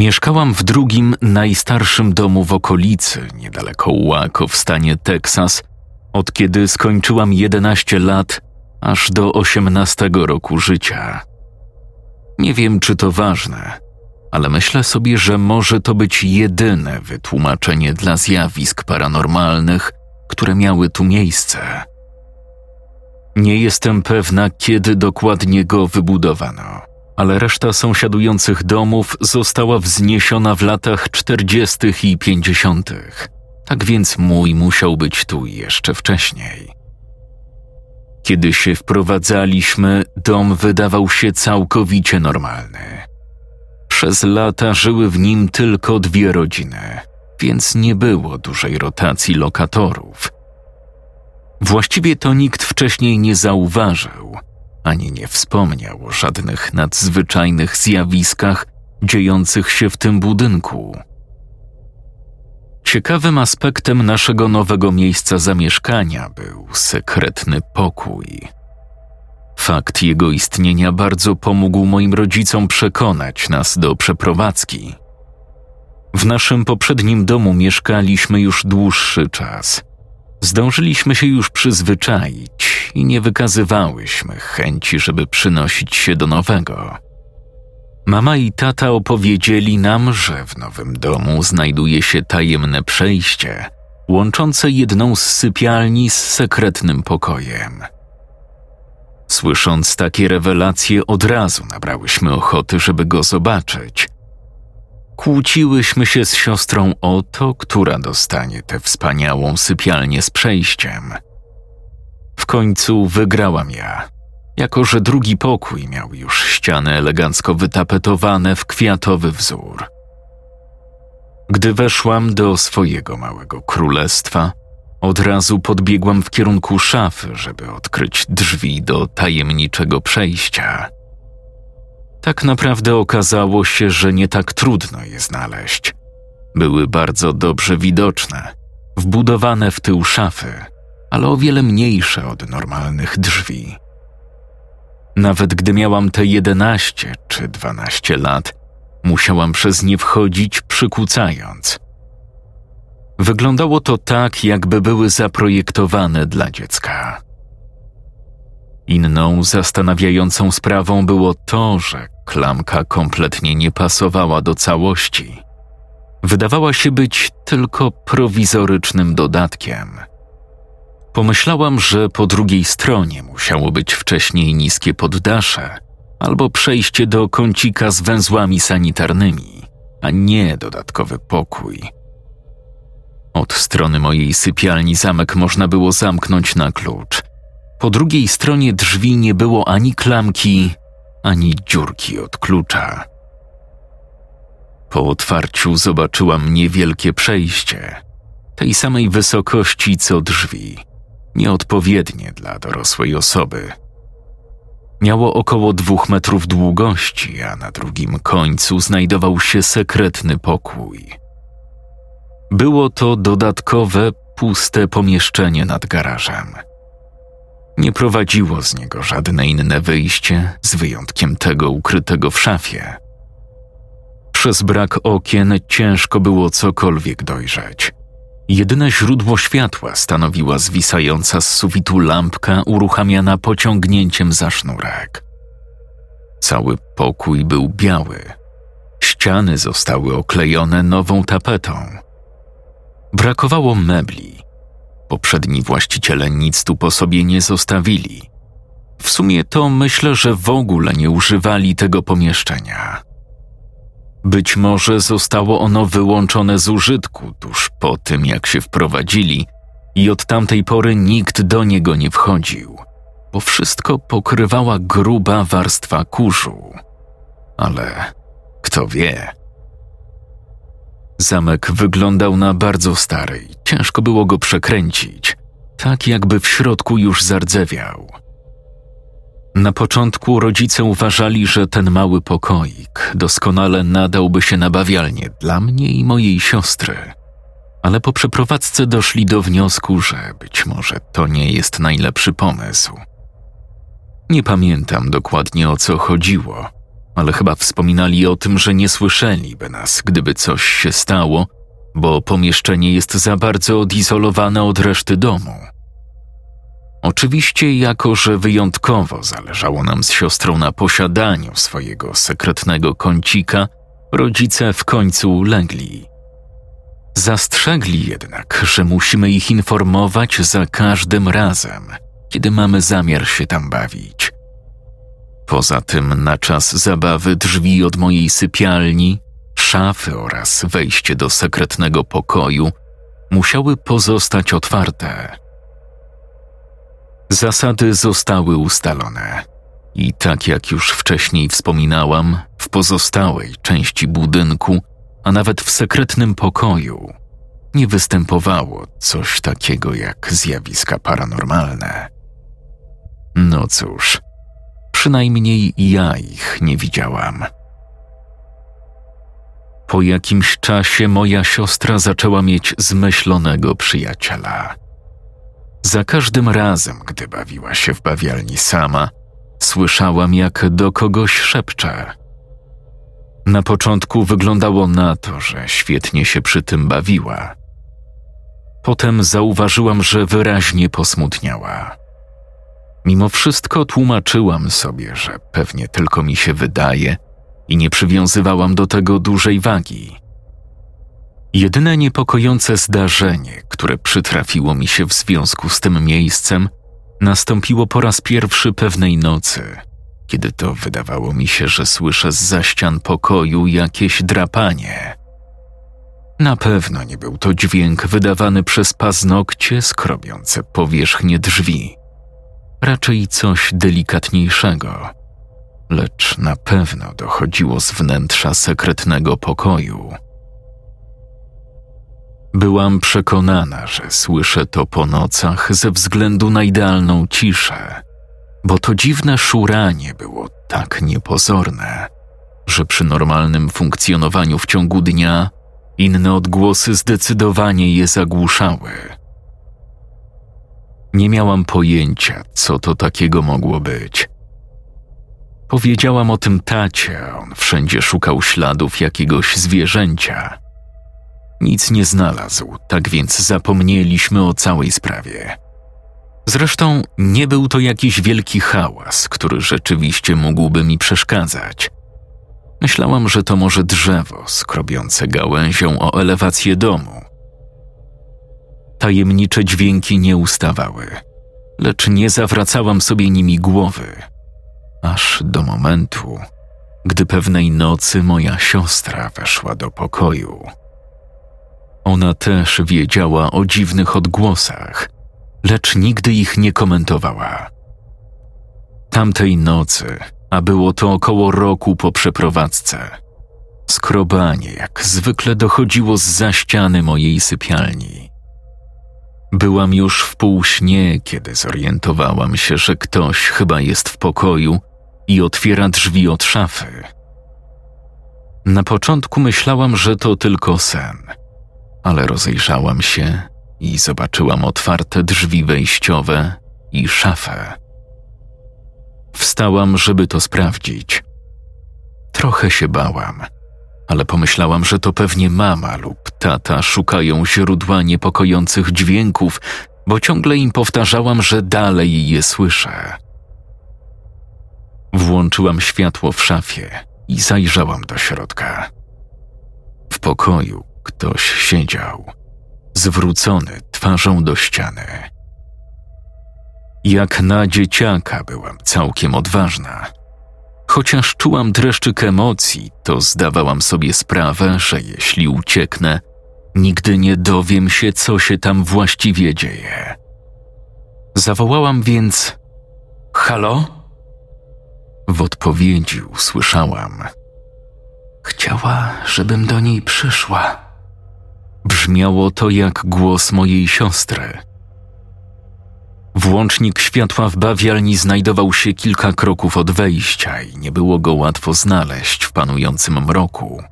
Mieszkałam w drugim, najstarszym domu w okolicy, niedaleko Waco w stanie Teksas, od kiedy skończyłam 11 lat, aż do 18 roku życia. Nie wiem, czy to ważne, ale myślę sobie, że może to być jedyne wytłumaczenie dla zjawisk paranormalnych, które miały tu miejsce. Nie jestem pewna, kiedy dokładnie go wybudowano ale reszta sąsiadujących domów została wzniesiona w latach 40. i 50. Tak więc mój musiał być tu jeszcze wcześniej. Kiedy się wprowadzaliśmy, dom wydawał się całkowicie normalny. Przez lata żyły w nim tylko dwie rodziny, więc nie było dużej rotacji lokatorów. Właściwie to nikt wcześniej nie zauważył – ani nie wspomniał o żadnych nadzwyczajnych zjawiskach dziejących się w tym budynku. Ciekawym aspektem naszego nowego miejsca zamieszkania był sekretny pokój. Fakt jego istnienia bardzo pomógł moim rodzicom przekonać nas do przeprowadzki. W naszym poprzednim domu mieszkaliśmy już dłuższy czas. Zdążyliśmy się już przyzwyczaić i nie wykazywałyśmy chęci, żeby przynosić się do nowego. Mama i tata opowiedzieli nam, że w nowym domu znajduje się tajemne przejście, łączące jedną z sypialni z sekretnym pokojem. Słysząc takie rewelacje, od razu nabrałyśmy ochoty, żeby go zobaczyć. Kłóciłyśmy się z siostrą o to, która dostanie tę wspaniałą sypialnię z przejściem – w końcu wygrałam ja, jako że drugi pokój miał już ściany elegancko wytapetowane w kwiatowy wzór. Gdy weszłam do swojego małego królestwa, od razu podbiegłam w kierunku szafy, żeby odkryć drzwi do tajemniczego przejścia. Tak naprawdę okazało się, że nie tak trudno je znaleźć. Były bardzo dobrze widoczne, wbudowane w tył szafy ale o wiele mniejsze od normalnych drzwi. Nawet gdy miałam te jedenaście czy dwanaście lat, musiałam przez nie wchodzić, przykucając. Wyglądało to tak, jakby były zaprojektowane dla dziecka. Inną zastanawiającą sprawą było to, że klamka kompletnie nie pasowała do całości. Wydawała się być tylko prowizorycznym dodatkiem – Pomyślałam, że po drugiej stronie musiało być wcześniej niskie poddasze albo przejście do kącika z węzłami sanitarnymi, a nie dodatkowy pokój. Od strony mojej sypialni zamek można było zamknąć na klucz. Po drugiej stronie drzwi nie było ani klamki, ani dziurki od klucza. Po otwarciu zobaczyłam niewielkie przejście, tej samej wysokości co drzwi nieodpowiednie dla dorosłej osoby. Miało około dwóch metrów długości, a na drugim końcu znajdował się sekretny pokój. Było to dodatkowe, puste pomieszczenie nad garażem. Nie prowadziło z niego żadne inne wyjście, z wyjątkiem tego ukrytego w szafie. Przez brak okien ciężko było cokolwiek dojrzeć. Jedyne źródło światła stanowiła zwisająca z sufitu lampka uruchamiana pociągnięciem za sznurek. Cały pokój był biały. Ściany zostały oklejone nową tapetą. Brakowało mebli. Poprzedni właściciele nic tu po sobie nie zostawili. W sumie to myślę, że w ogóle nie używali tego pomieszczenia. Być może zostało ono wyłączone z użytku tuż po tym, jak się wprowadzili, i od tamtej pory nikt do niego nie wchodził, bo wszystko pokrywała gruba warstwa kurzu. Ale kto wie? Zamek wyglądał na bardzo stary i ciężko było go przekręcić, tak jakby w środku już zardzewiał. Na początku rodzice uważali, że ten mały pokoik doskonale nadałby się na bawialnię dla mnie i mojej siostry, ale po przeprowadzce doszli do wniosku, że być może to nie jest najlepszy pomysł. Nie pamiętam dokładnie o co chodziło, ale chyba wspominali o tym, że nie słyszeliby nas, gdyby coś się stało, bo pomieszczenie jest za bardzo odizolowane od reszty domu. Oczywiście, jako że wyjątkowo zależało nam z siostrą na posiadaniu swojego sekretnego kącika, rodzice w końcu legli. Zastrzegli jednak, że musimy ich informować za każdym razem, kiedy mamy zamiar się tam bawić. Poza tym na czas zabawy drzwi od mojej sypialni, szafy oraz wejście do sekretnego pokoju musiały pozostać otwarte. Zasady zostały ustalone. I tak jak już wcześniej wspominałam, w pozostałej części budynku, a nawet w sekretnym pokoju, nie występowało coś takiego jak zjawiska paranormalne. No cóż, przynajmniej ja ich nie widziałam. Po jakimś czasie moja siostra zaczęła mieć zmyślonego przyjaciela. Za każdym razem, gdy bawiła się w bawialni sama, słyszałam, jak do kogoś szepcze. Na początku wyglądało na to, że świetnie się przy tym bawiła. Potem zauważyłam, że wyraźnie posmutniała. Mimo wszystko tłumaczyłam sobie, że pewnie tylko mi się wydaje i nie przywiązywałam do tego dużej wagi. Jedyne niepokojące zdarzenie, które przytrafiło mi się w związku z tym miejscem, nastąpiło po raz pierwszy pewnej nocy, kiedy to wydawało mi się, że słyszę z za ścian pokoju jakieś drapanie. Na pewno nie był to dźwięk wydawany przez paznokcie skrobiące powierzchnię drzwi. Raczej coś delikatniejszego, lecz na pewno dochodziło z wnętrza sekretnego pokoju. Byłam przekonana, że słyszę to po nocach ze względu na idealną ciszę, bo to dziwne szuranie było tak niepozorne, że przy normalnym funkcjonowaniu w ciągu dnia inne odgłosy zdecydowanie je zagłuszały. Nie miałam pojęcia, co to takiego mogło być. Powiedziałam o tym tacie, on wszędzie szukał śladów jakiegoś zwierzęcia – nic nie znalazł, tak więc zapomnieliśmy o całej sprawie. Zresztą nie był to jakiś wielki hałas, który rzeczywiście mógłby mi przeszkadzać. Myślałam, że to może drzewo skrobiące gałęzią o elewację domu. Tajemnicze dźwięki nie ustawały, lecz nie zawracałam sobie nimi głowy, aż do momentu, gdy pewnej nocy moja siostra weszła do pokoju. Ona też wiedziała o dziwnych odgłosach, lecz nigdy ich nie komentowała. Tamtej nocy, a było to około roku po przeprowadzce, skrobanie jak zwykle dochodziło z za ściany mojej sypialni. Byłam już w półśnie, kiedy zorientowałam się, że ktoś chyba jest w pokoju i otwiera drzwi od szafy. Na początku myślałam, że to tylko sen – ale rozejrzałam się i zobaczyłam otwarte drzwi wejściowe i szafę. Wstałam, żeby to sprawdzić. Trochę się bałam, ale pomyślałam, że to pewnie mama lub tata szukają źródła niepokojących dźwięków, bo ciągle im powtarzałam, że dalej je słyszę. Włączyłam światło w szafie i zajrzałam do środka. W pokoju Ktoś siedział, zwrócony twarzą do ściany. Jak na dzieciaka byłam całkiem odważna. Chociaż czułam dreszczyk emocji, to zdawałam sobie sprawę, że jeśli ucieknę, nigdy nie dowiem się, co się tam właściwie dzieje. Zawołałam więc: Halo? W odpowiedzi usłyszałam: Chciała, żebym do niej przyszła Brzmiało to jak głos mojej siostry. Włącznik światła w bawialni znajdował się kilka kroków od wejścia i nie było go łatwo znaleźć w panującym mroku.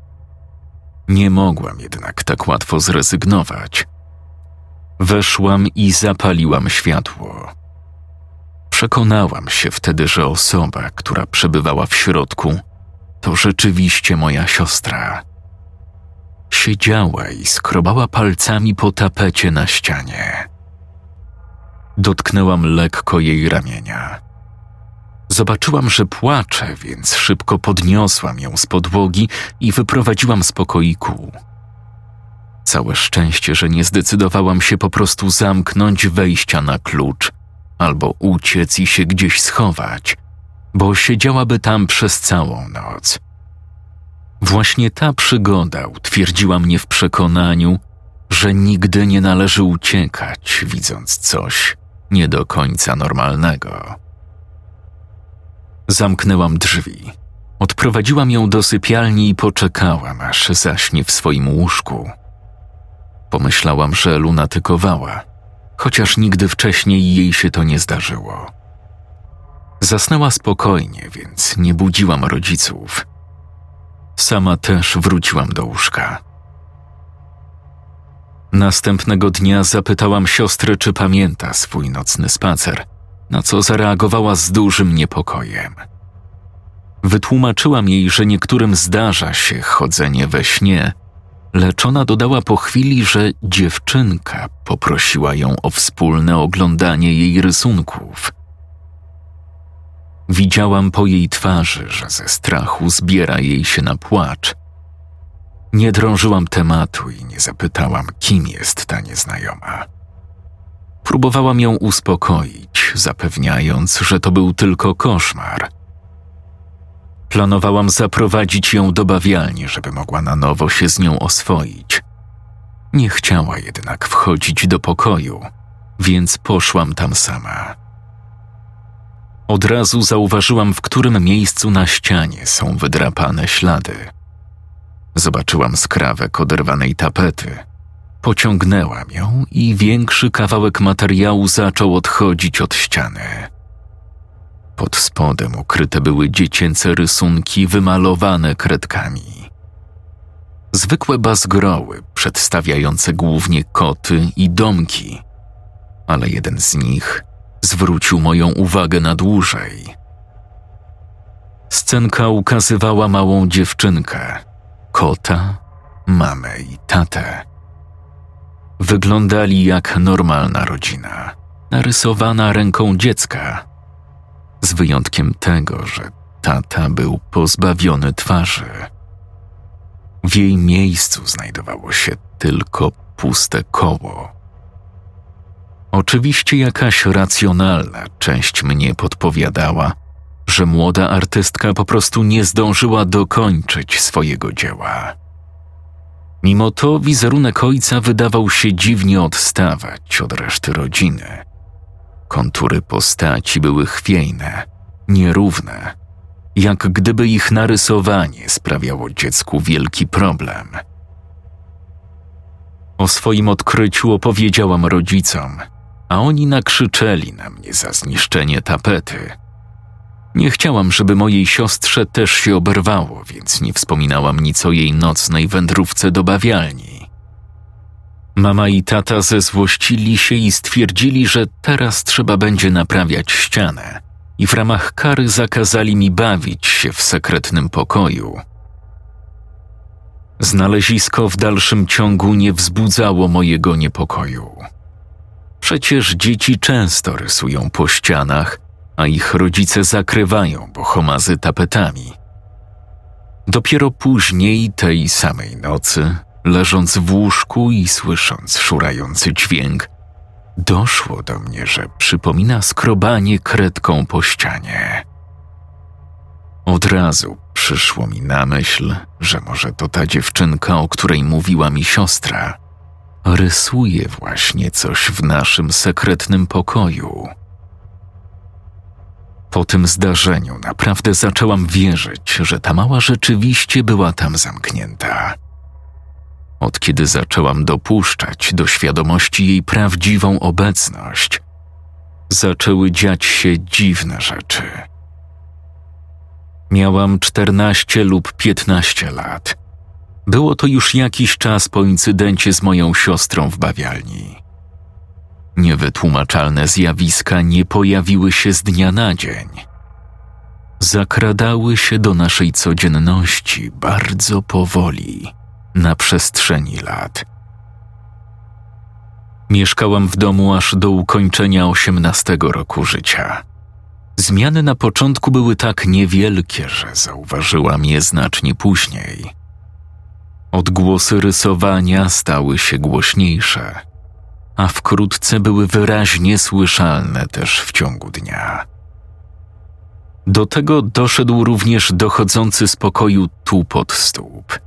Nie mogłam jednak tak łatwo zrezygnować. Weszłam i zapaliłam światło. Przekonałam się wtedy, że osoba, która przebywała w środku, to rzeczywiście moja siostra. Siedziała i skrobała palcami po tapecie na ścianie. Dotknęłam lekko jej ramienia. Zobaczyłam, że płacze, więc szybko podniosłam ją z podłogi i wyprowadziłam z pokoiku. Całe szczęście, że nie zdecydowałam się po prostu zamknąć wejścia na klucz albo uciec i się gdzieś schować, bo siedziałaby tam przez całą noc. Właśnie ta przygoda utwierdziła mnie w przekonaniu, że nigdy nie należy uciekać, widząc coś nie do końca normalnego. Zamknęłam drzwi, odprowadziłam ją do sypialni i poczekałam, aż zaśnie w swoim łóżku. Pomyślałam, że lunatykowała, chociaż nigdy wcześniej jej się to nie zdarzyło. Zasnęła spokojnie, więc nie budziłam rodziców. Sama też wróciłam do łóżka. Następnego dnia zapytałam siostrę, czy pamięta swój nocny spacer, na co zareagowała z dużym niepokojem. Wytłumaczyłam jej, że niektórym zdarza się chodzenie we śnie, lecz ona dodała po chwili, że dziewczynka poprosiła ją o wspólne oglądanie jej rysunków. Widziałam po jej twarzy, że ze strachu zbiera jej się na płacz. Nie drążyłam tematu i nie zapytałam, kim jest ta nieznajoma. Próbowałam ją uspokoić, zapewniając, że to był tylko koszmar. Planowałam zaprowadzić ją do bawialni, żeby mogła na nowo się z nią oswoić. Nie chciała jednak wchodzić do pokoju, więc poszłam tam sama. Od razu zauważyłam, w którym miejscu na ścianie są wydrapane ślady. Zobaczyłam skrawek oderwanej tapety. Pociągnęłam ją i większy kawałek materiału zaczął odchodzić od ściany. Pod spodem ukryte były dziecięce rysunki wymalowane kredkami. Zwykłe bazgroły, przedstawiające głównie koty i domki, ale jeden z nich zwrócił moją uwagę na dłużej. Scenka ukazywała małą dziewczynkę, kota, mamę i tatę. Wyglądali jak normalna rodzina, narysowana ręką dziecka, z wyjątkiem tego, że tata był pozbawiony twarzy. W jej miejscu znajdowało się tylko puste koło. Oczywiście jakaś racjonalna część mnie podpowiadała, że młoda artystka po prostu nie zdążyła dokończyć swojego dzieła. Mimo to wizerunek ojca wydawał się dziwnie odstawać od reszty rodziny. Kontury postaci były chwiejne, nierówne, jak gdyby ich narysowanie sprawiało dziecku wielki problem. O swoim odkryciu opowiedziałam rodzicom, a oni nakrzyczeli na mnie za zniszczenie tapety. Nie chciałam, żeby mojej siostrze też się oberwało, więc nie wspominałam nic o jej nocnej wędrówce do bawialni. Mama i tata zezłościli się i stwierdzili, że teraz trzeba będzie naprawiać ścianę i w ramach kary zakazali mi bawić się w sekretnym pokoju. Znalezisko w dalszym ciągu nie wzbudzało mojego niepokoju. Przecież dzieci często rysują po ścianach, a ich rodzice zakrywają bohomazy tapetami. Dopiero później tej samej nocy, leżąc w łóżku i słysząc szurający dźwięk, doszło do mnie, że przypomina skrobanie kredką po ścianie. Od razu przyszło mi na myśl, że może to ta dziewczynka, o której mówiła mi siostra, rysuje właśnie coś w naszym sekretnym pokoju. Po tym zdarzeniu naprawdę zaczęłam wierzyć, że ta mała rzeczywiście była tam zamknięta. Od kiedy zaczęłam dopuszczać do świadomości jej prawdziwą obecność, zaczęły dziać się dziwne rzeczy. Miałam 14 lub 15 lat. Było to już jakiś czas po incydencie z moją siostrą w bawialni. Niewytłumaczalne zjawiska nie pojawiły się z dnia na dzień. Zakradały się do naszej codzienności bardzo powoli, na przestrzeni lat. Mieszkałam w domu aż do ukończenia osiemnastego roku życia. Zmiany na początku były tak niewielkie, że zauważyłam je znacznie później. Odgłosy rysowania stały się głośniejsze, a wkrótce były wyraźnie słyszalne też w ciągu dnia. Do tego doszedł również dochodzący z pokoju tupot stóp.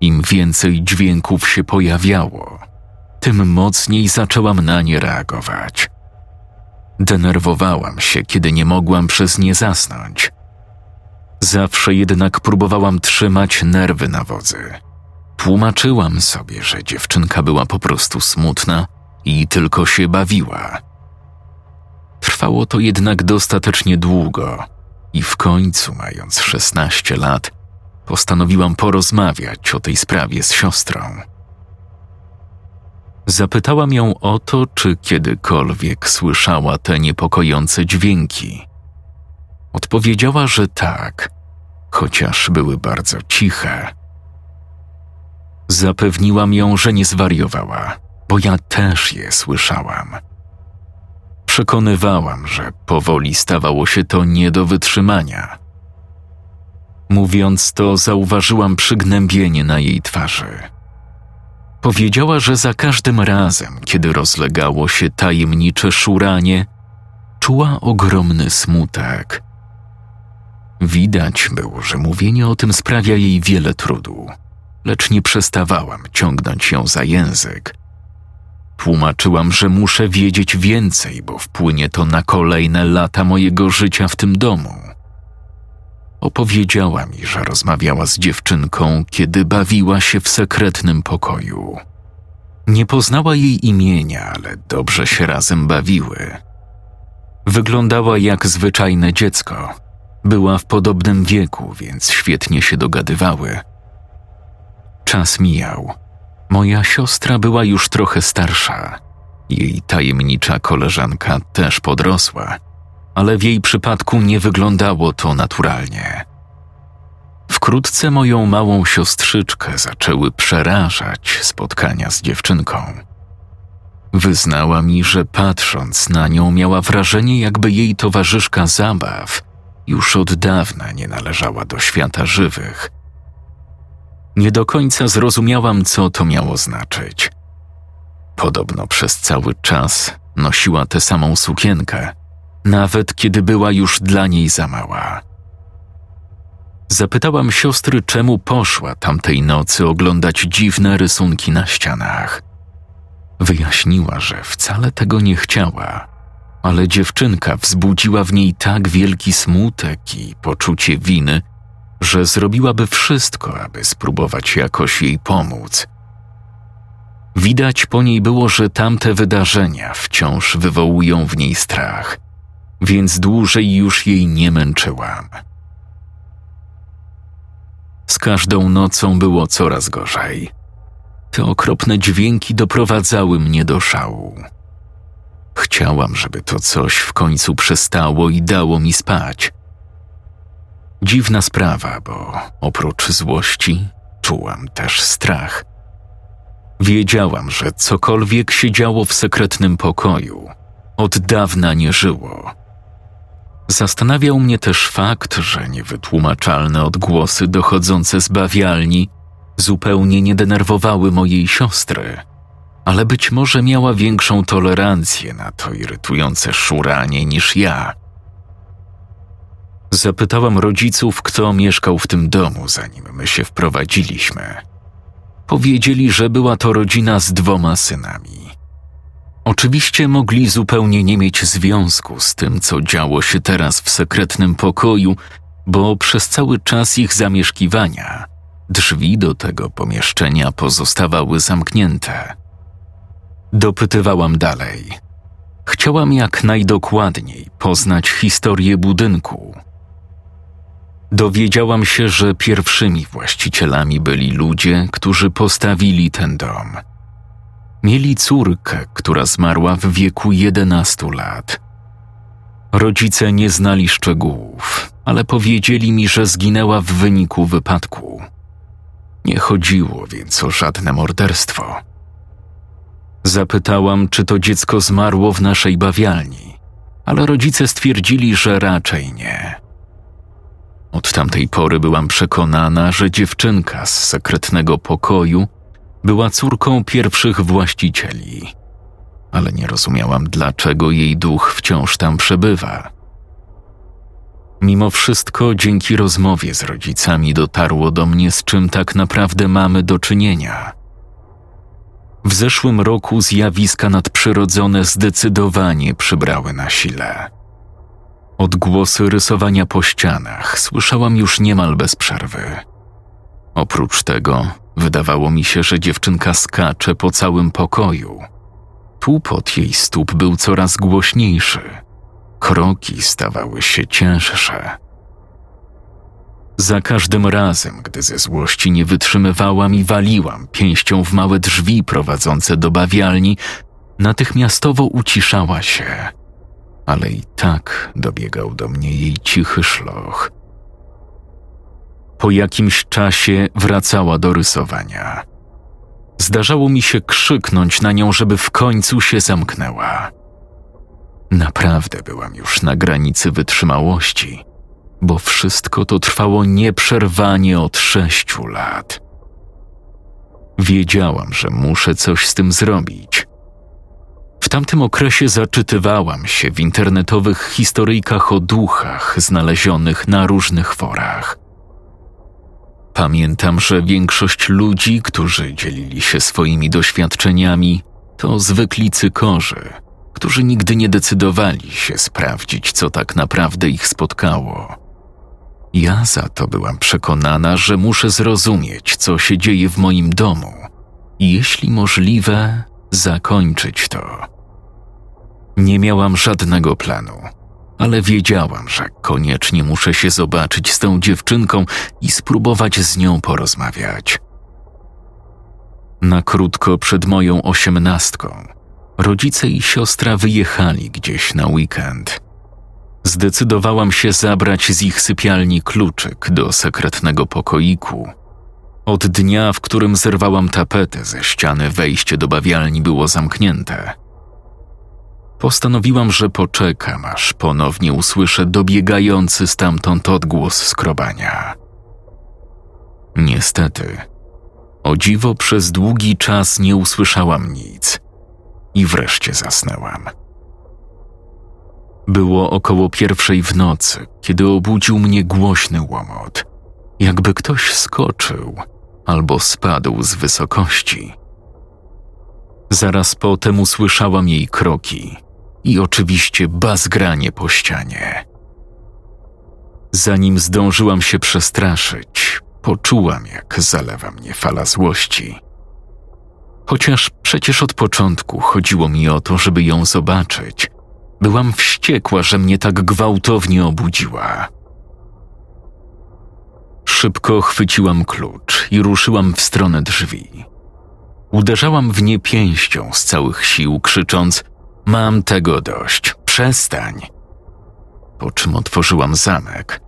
Im więcej dźwięków się pojawiało, tym mocniej zaczęłam na nie reagować. Denerwowałam się, kiedy nie mogłam przez nie zasnąć. Zawsze jednak próbowałam trzymać nerwy na wodzy. Tłumaczyłam sobie, że dziewczynka była po prostu smutna i tylko się bawiła. Trwało to jednak dostatecznie długo i w końcu, mając 16 lat, postanowiłam porozmawiać o tej sprawie z siostrą. Zapytałam ją o to, czy kiedykolwiek słyszała te niepokojące dźwięki. Odpowiedziała, że tak, chociaż były bardzo ciche. Zapewniłam ją, że nie zwariowała, bo ja też je słyszałam. Przekonywałam, że powoli stawało się to nie do wytrzymania. Mówiąc to, zauważyłam przygnębienie na jej twarzy. Powiedziała, że za każdym razem, kiedy rozlegało się tajemnicze szuranie, czuła ogromny smutek. Widać było, że mówienie o tym sprawia jej wiele trudu, lecz nie przestawałam ciągnąć ją za język. Tłumaczyłam, że muszę wiedzieć więcej, bo wpłynie to na kolejne lata mojego życia w tym domu. Opowiedziała mi, że rozmawiała z dziewczynką, kiedy bawiła się w sekretnym pokoju. Nie poznała jej imienia, ale dobrze się razem bawiły. Wyglądała jak zwyczajne dziecko. Była w podobnym wieku, więc świetnie się dogadywały. Czas mijał. Moja siostra była już trochę starsza. Jej tajemnicza koleżanka też podrosła ale w jej przypadku nie wyglądało to naturalnie. Wkrótce moją małą siostrzyczkę zaczęły przerażać spotkania z dziewczynką. Wyznała mi, że patrząc na nią miała wrażenie, jakby jej towarzyszka zabaw już od dawna nie należała do świata żywych. Nie do końca zrozumiałam, co to miało znaczyć. Podobno przez cały czas nosiła tę samą sukienkę, nawet kiedy była już dla niej za mała. Zapytałam siostry, czemu poszła tamtej nocy oglądać dziwne rysunki na ścianach. Wyjaśniła, że wcale tego nie chciała, ale dziewczynka wzbudziła w niej tak wielki smutek i poczucie winy, że zrobiłaby wszystko, aby spróbować jakoś jej pomóc. Widać po niej było, że tamte wydarzenia wciąż wywołują w niej strach – więc dłużej już jej nie męczyłam. Z każdą nocą było coraz gorzej. Te okropne dźwięki doprowadzały mnie do szału. Chciałam, żeby to coś w końcu przestało i dało mi spać. Dziwna sprawa, bo oprócz złości czułam też strach. Wiedziałam, że cokolwiek się działo w sekretnym pokoju, od dawna nie żyło. Zastanawiał mnie też fakt, że niewytłumaczalne odgłosy dochodzące z bawialni zupełnie nie denerwowały mojej siostry, ale być może miała większą tolerancję na to irytujące szuranie niż ja. Zapytałam rodziców, kto mieszkał w tym domu, zanim my się wprowadziliśmy. Powiedzieli, że była to rodzina z dwoma synami. Oczywiście mogli zupełnie nie mieć związku z tym, co działo się teraz w sekretnym pokoju, bo przez cały czas ich zamieszkiwania Drzwi do tego pomieszczenia pozostawały zamknięte. Dopytywałam dalej. Chciałam jak najdokładniej poznać historię budynku. Dowiedziałam się, że pierwszymi właścicielami byli ludzie, którzy postawili ten dom. Mieli córkę, która zmarła w wieku 11 lat. Rodzice nie znali szczegółów, ale powiedzieli mi, że zginęła w wyniku wypadku. Nie chodziło więc o żadne morderstwo. Zapytałam, czy to dziecko zmarło w naszej bawialni, ale rodzice stwierdzili, że raczej nie. Od tamtej pory byłam przekonana, że dziewczynka z sekretnego pokoju była córką pierwszych właścicieli, ale nie rozumiałam, dlaczego jej duch wciąż tam przebywa. Mimo wszystko, dzięki rozmowie z rodzicami dotarło do mnie, z czym tak naprawdę mamy do czynienia. W zeszłym roku zjawiska nadprzyrodzone zdecydowanie przybrały na sile. Odgłosy rysowania po ścianach słyszałam już niemal bez przerwy. Oprócz tego, wydawało mi się, że dziewczynka skacze po całym pokoju. Tłupot jej stóp był coraz głośniejszy. Kroki stawały się cięższe. Za każdym razem, gdy ze złości nie wytrzymywałam i waliłam pięścią w małe drzwi prowadzące do bawialni, natychmiastowo uciszała się, ale i tak dobiegał do mnie jej cichy szloch. Po jakimś czasie wracała do rysowania. Zdarzało mi się krzyknąć na nią, żeby w końcu się zamknęła. Naprawdę byłam już na granicy wytrzymałości, bo wszystko to trwało nieprzerwanie od sześciu lat. Wiedziałam, że muszę coś z tym zrobić. Tamtym okresie zaczytywałam się w internetowych historyjkach o duchach znalezionych na różnych forach. Pamiętam, że większość ludzi, którzy dzielili się swoimi doświadczeniami, to zwykli cykorzy, którzy nigdy nie decydowali się sprawdzić, co tak naprawdę ich spotkało. Ja za to byłam przekonana, że muszę zrozumieć, co się dzieje w moim domu i jeśli możliwe, zakończyć to. Nie miałam żadnego planu, ale wiedziałam, że koniecznie muszę się zobaczyć z tą dziewczynką i spróbować z nią porozmawiać. Na krótko przed moją osiemnastką rodzice i siostra wyjechali gdzieś na weekend. Zdecydowałam się zabrać z ich sypialni kluczyk do sekretnego pokoiku. Od dnia, w którym zerwałam tapetę ze ściany, wejście do bawialni było zamknięte. Postanowiłam, że poczekam, aż ponownie usłyszę dobiegający stamtąd odgłos skrobania. Niestety, o dziwo przez długi czas nie usłyszałam nic i wreszcie zasnęłam. Było około pierwszej w nocy, kiedy obudził mnie głośny łomot, jakby ktoś skoczył albo spadł z wysokości. Zaraz potem usłyszałam jej kroki i oczywiście bazgranie po ścianie. Zanim zdążyłam się przestraszyć, poczułam, jak zalewa mnie fala złości. Chociaż przecież od początku chodziło mi o to, żeby ją zobaczyć, byłam wściekła, że mnie tak gwałtownie obudziła. Szybko chwyciłam klucz i ruszyłam w stronę drzwi. Uderzałam w nie pięścią z całych sił, krzycząc: Mam tego dość, przestań. Po czym otworzyłam zamek.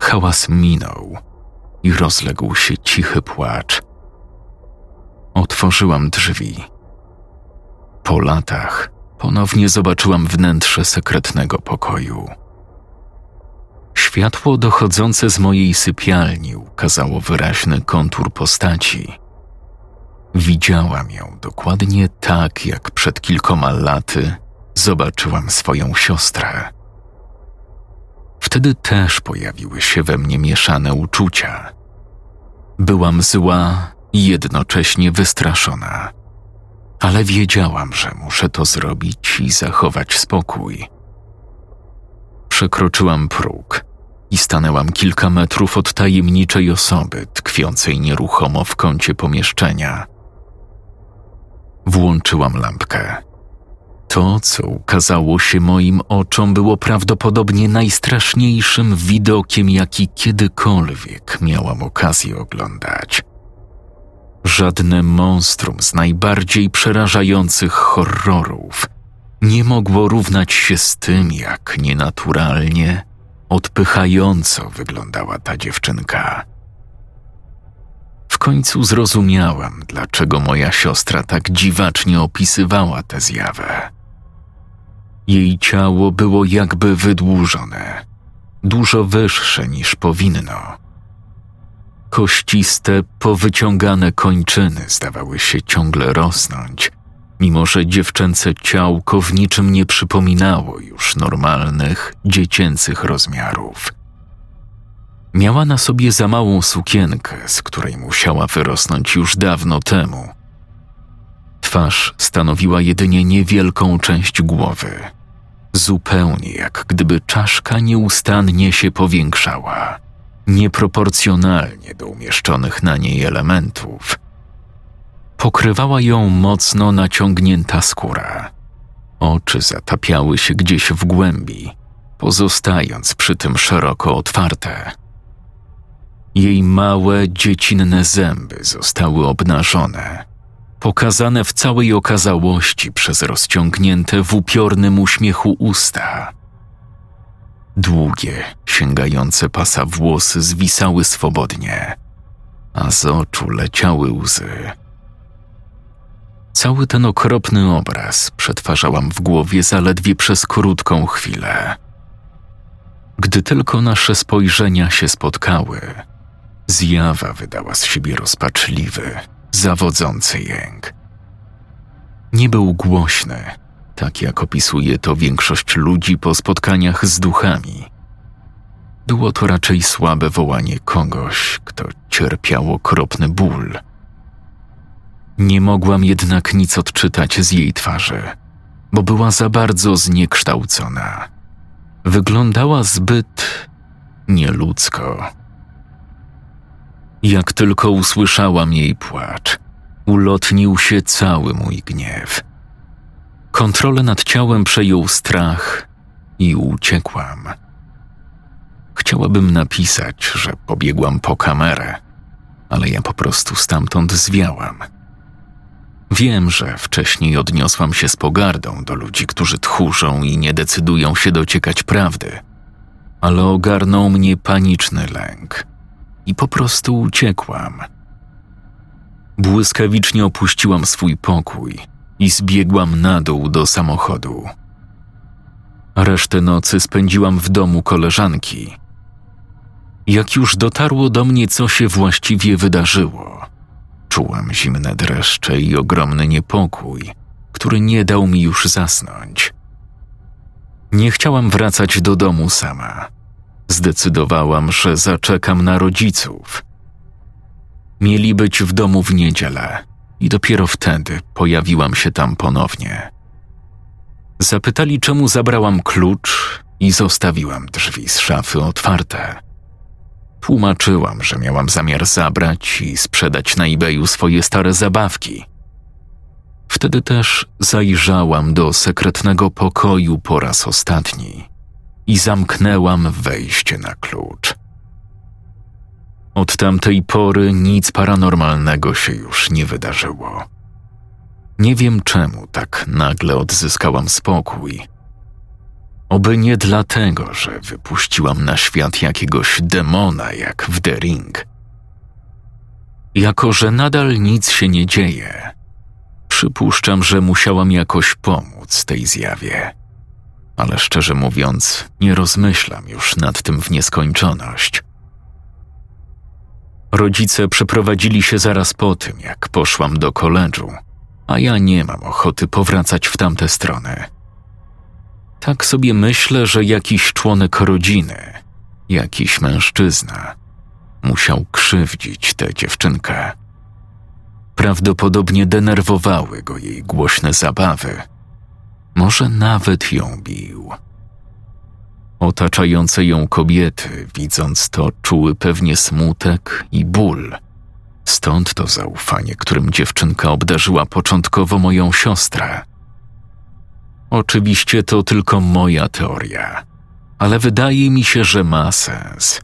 Hałas minął i rozległ się cichy płacz. Otworzyłam drzwi. Po latach ponownie zobaczyłam wnętrze sekretnego pokoju. Światło dochodzące z mojej sypialni ukazało wyraźny kontur postaci. Widziałam ją dokładnie tak, jak przed kilkoma laty zobaczyłam swoją siostrę. Wtedy też pojawiły się we mnie mieszane uczucia. Byłam zła i jednocześnie wystraszona, ale wiedziałam, że muszę to zrobić i zachować spokój. Przekroczyłam próg i stanęłam kilka metrów od tajemniczej osoby tkwiącej nieruchomo w kącie pomieszczenia. Włączyłam lampkę. To, co ukazało się moim oczom, było prawdopodobnie najstraszniejszym widokiem, jaki kiedykolwiek miałam okazję oglądać. Żadne monstrum z najbardziej przerażających horrorów nie mogło równać się z tym, jak nienaturalnie, odpychająco wyglądała ta dziewczynka. W końcu zrozumiałam, dlaczego moja siostra tak dziwacznie opisywała tę zjawę. Jej ciało było jakby wydłużone, dużo wyższe niż powinno. Kościste, powyciągane kończyny zdawały się ciągle rosnąć, mimo że dziewczęce ciałko w niczym nie przypominało już normalnych, dziecięcych rozmiarów. Miała na sobie za małą sukienkę, z której musiała wyrosnąć już dawno temu. Twarz stanowiła jedynie niewielką część głowy, zupełnie jak gdyby czaszka nieustannie się powiększała, nieproporcjonalnie do umieszczonych na niej elementów. Pokrywała ją mocno naciągnięta skóra. Oczy zatapiały się gdzieś w głębi, pozostając przy tym szeroko otwarte. Jej małe, dziecinne zęby zostały obnażone, pokazane w całej okazałości przez rozciągnięte w upiornym uśmiechu usta. Długie, sięgające pasa włosy zwisały swobodnie, a z oczu leciały łzy. Cały ten okropny obraz przetwarzałam w głowie zaledwie przez krótką chwilę. Gdy tylko nasze spojrzenia się spotkały, zjawa wydała z siebie rozpaczliwy, zawodzący jęk. Nie był głośny, tak jak opisuje to większość ludzi po spotkaniach z duchami. Było to raczej słabe wołanie kogoś, kto cierpiał okropny ból – nie mogłam jednak nic odczytać z jej twarzy, bo była za bardzo zniekształcona. Wyglądała zbyt nieludzko. Jak tylko usłyszałam jej płacz, ulotnił się cały mój gniew. Kontrolę nad ciałem przejął strach i uciekłam. Chciałabym napisać, że pobiegłam po kamerę, ale ja po prostu stamtąd zwiałam – Wiem, że wcześniej odniosłam się z pogardą do ludzi, którzy tchórzą i nie decydują się dociekać prawdy, ale ogarnął mnie paniczny lęk i po prostu uciekłam. Błyskawicznie opuściłam swój pokój i zbiegłam na dół do samochodu. Resztę nocy spędziłam w domu koleżanki. Jak już dotarło do mnie, co się właściwie wydarzyło, Czułam zimne dreszcze i ogromny niepokój, który nie dał mi już zasnąć. Nie chciałam wracać do domu sama. Zdecydowałam, że zaczekam na rodziców. Mieli być w domu w niedzielę i dopiero wtedy pojawiłam się tam ponownie. Zapytali, czemu zabrałam klucz i zostawiłam drzwi z szafy otwarte. Tłumaczyłam, że miałam zamiar zabrać i sprzedać na eBayu swoje stare zabawki. Wtedy też zajrzałam do sekretnego pokoju po raz ostatni i zamknęłam wejście na klucz. Od tamtej pory nic paranormalnego się już nie wydarzyło. Nie wiem czemu tak nagle odzyskałam spokój Oby nie dlatego, że wypuściłam na świat jakiegoś demona jak w The Ring. Jako, że nadal nic się nie dzieje, przypuszczam, że musiałam jakoś pomóc tej zjawie. Ale szczerze mówiąc, nie rozmyślam już nad tym w nieskończoność. Rodzice przeprowadzili się zaraz po tym, jak poszłam do koledżu, a ja nie mam ochoty powracać w tamte strony. Tak sobie myślę, że jakiś członek rodziny, jakiś mężczyzna, musiał krzywdzić tę dziewczynkę. Prawdopodobnie denerwowały go jej głośne zabawy. Może nawet ją bił. Otaczające ją kobiety, widząc to, czuły pewnie smutek i ból. Stąd to zaufanie, którym dziewczynka obdarzyła początkowo moją siostrę. Oczywiście to tylko moja teoria, ale wydaje mi się, że ma sens.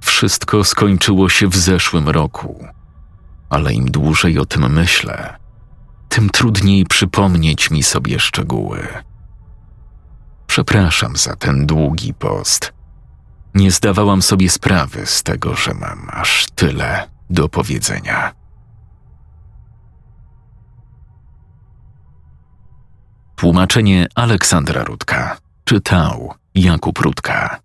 Wszystko skończyło się w zeszłym roku, ale im dłużej o tym myślę, tym trudniej przypomnieć mi sobie szczegóły. Przepraszam za ten długi post. Nie zdawałam sobie sprawy z tego, że mam aż tyle do powiedzenia. Tłumaczenie Aleksandra Rudka czytał Jakub Rudka.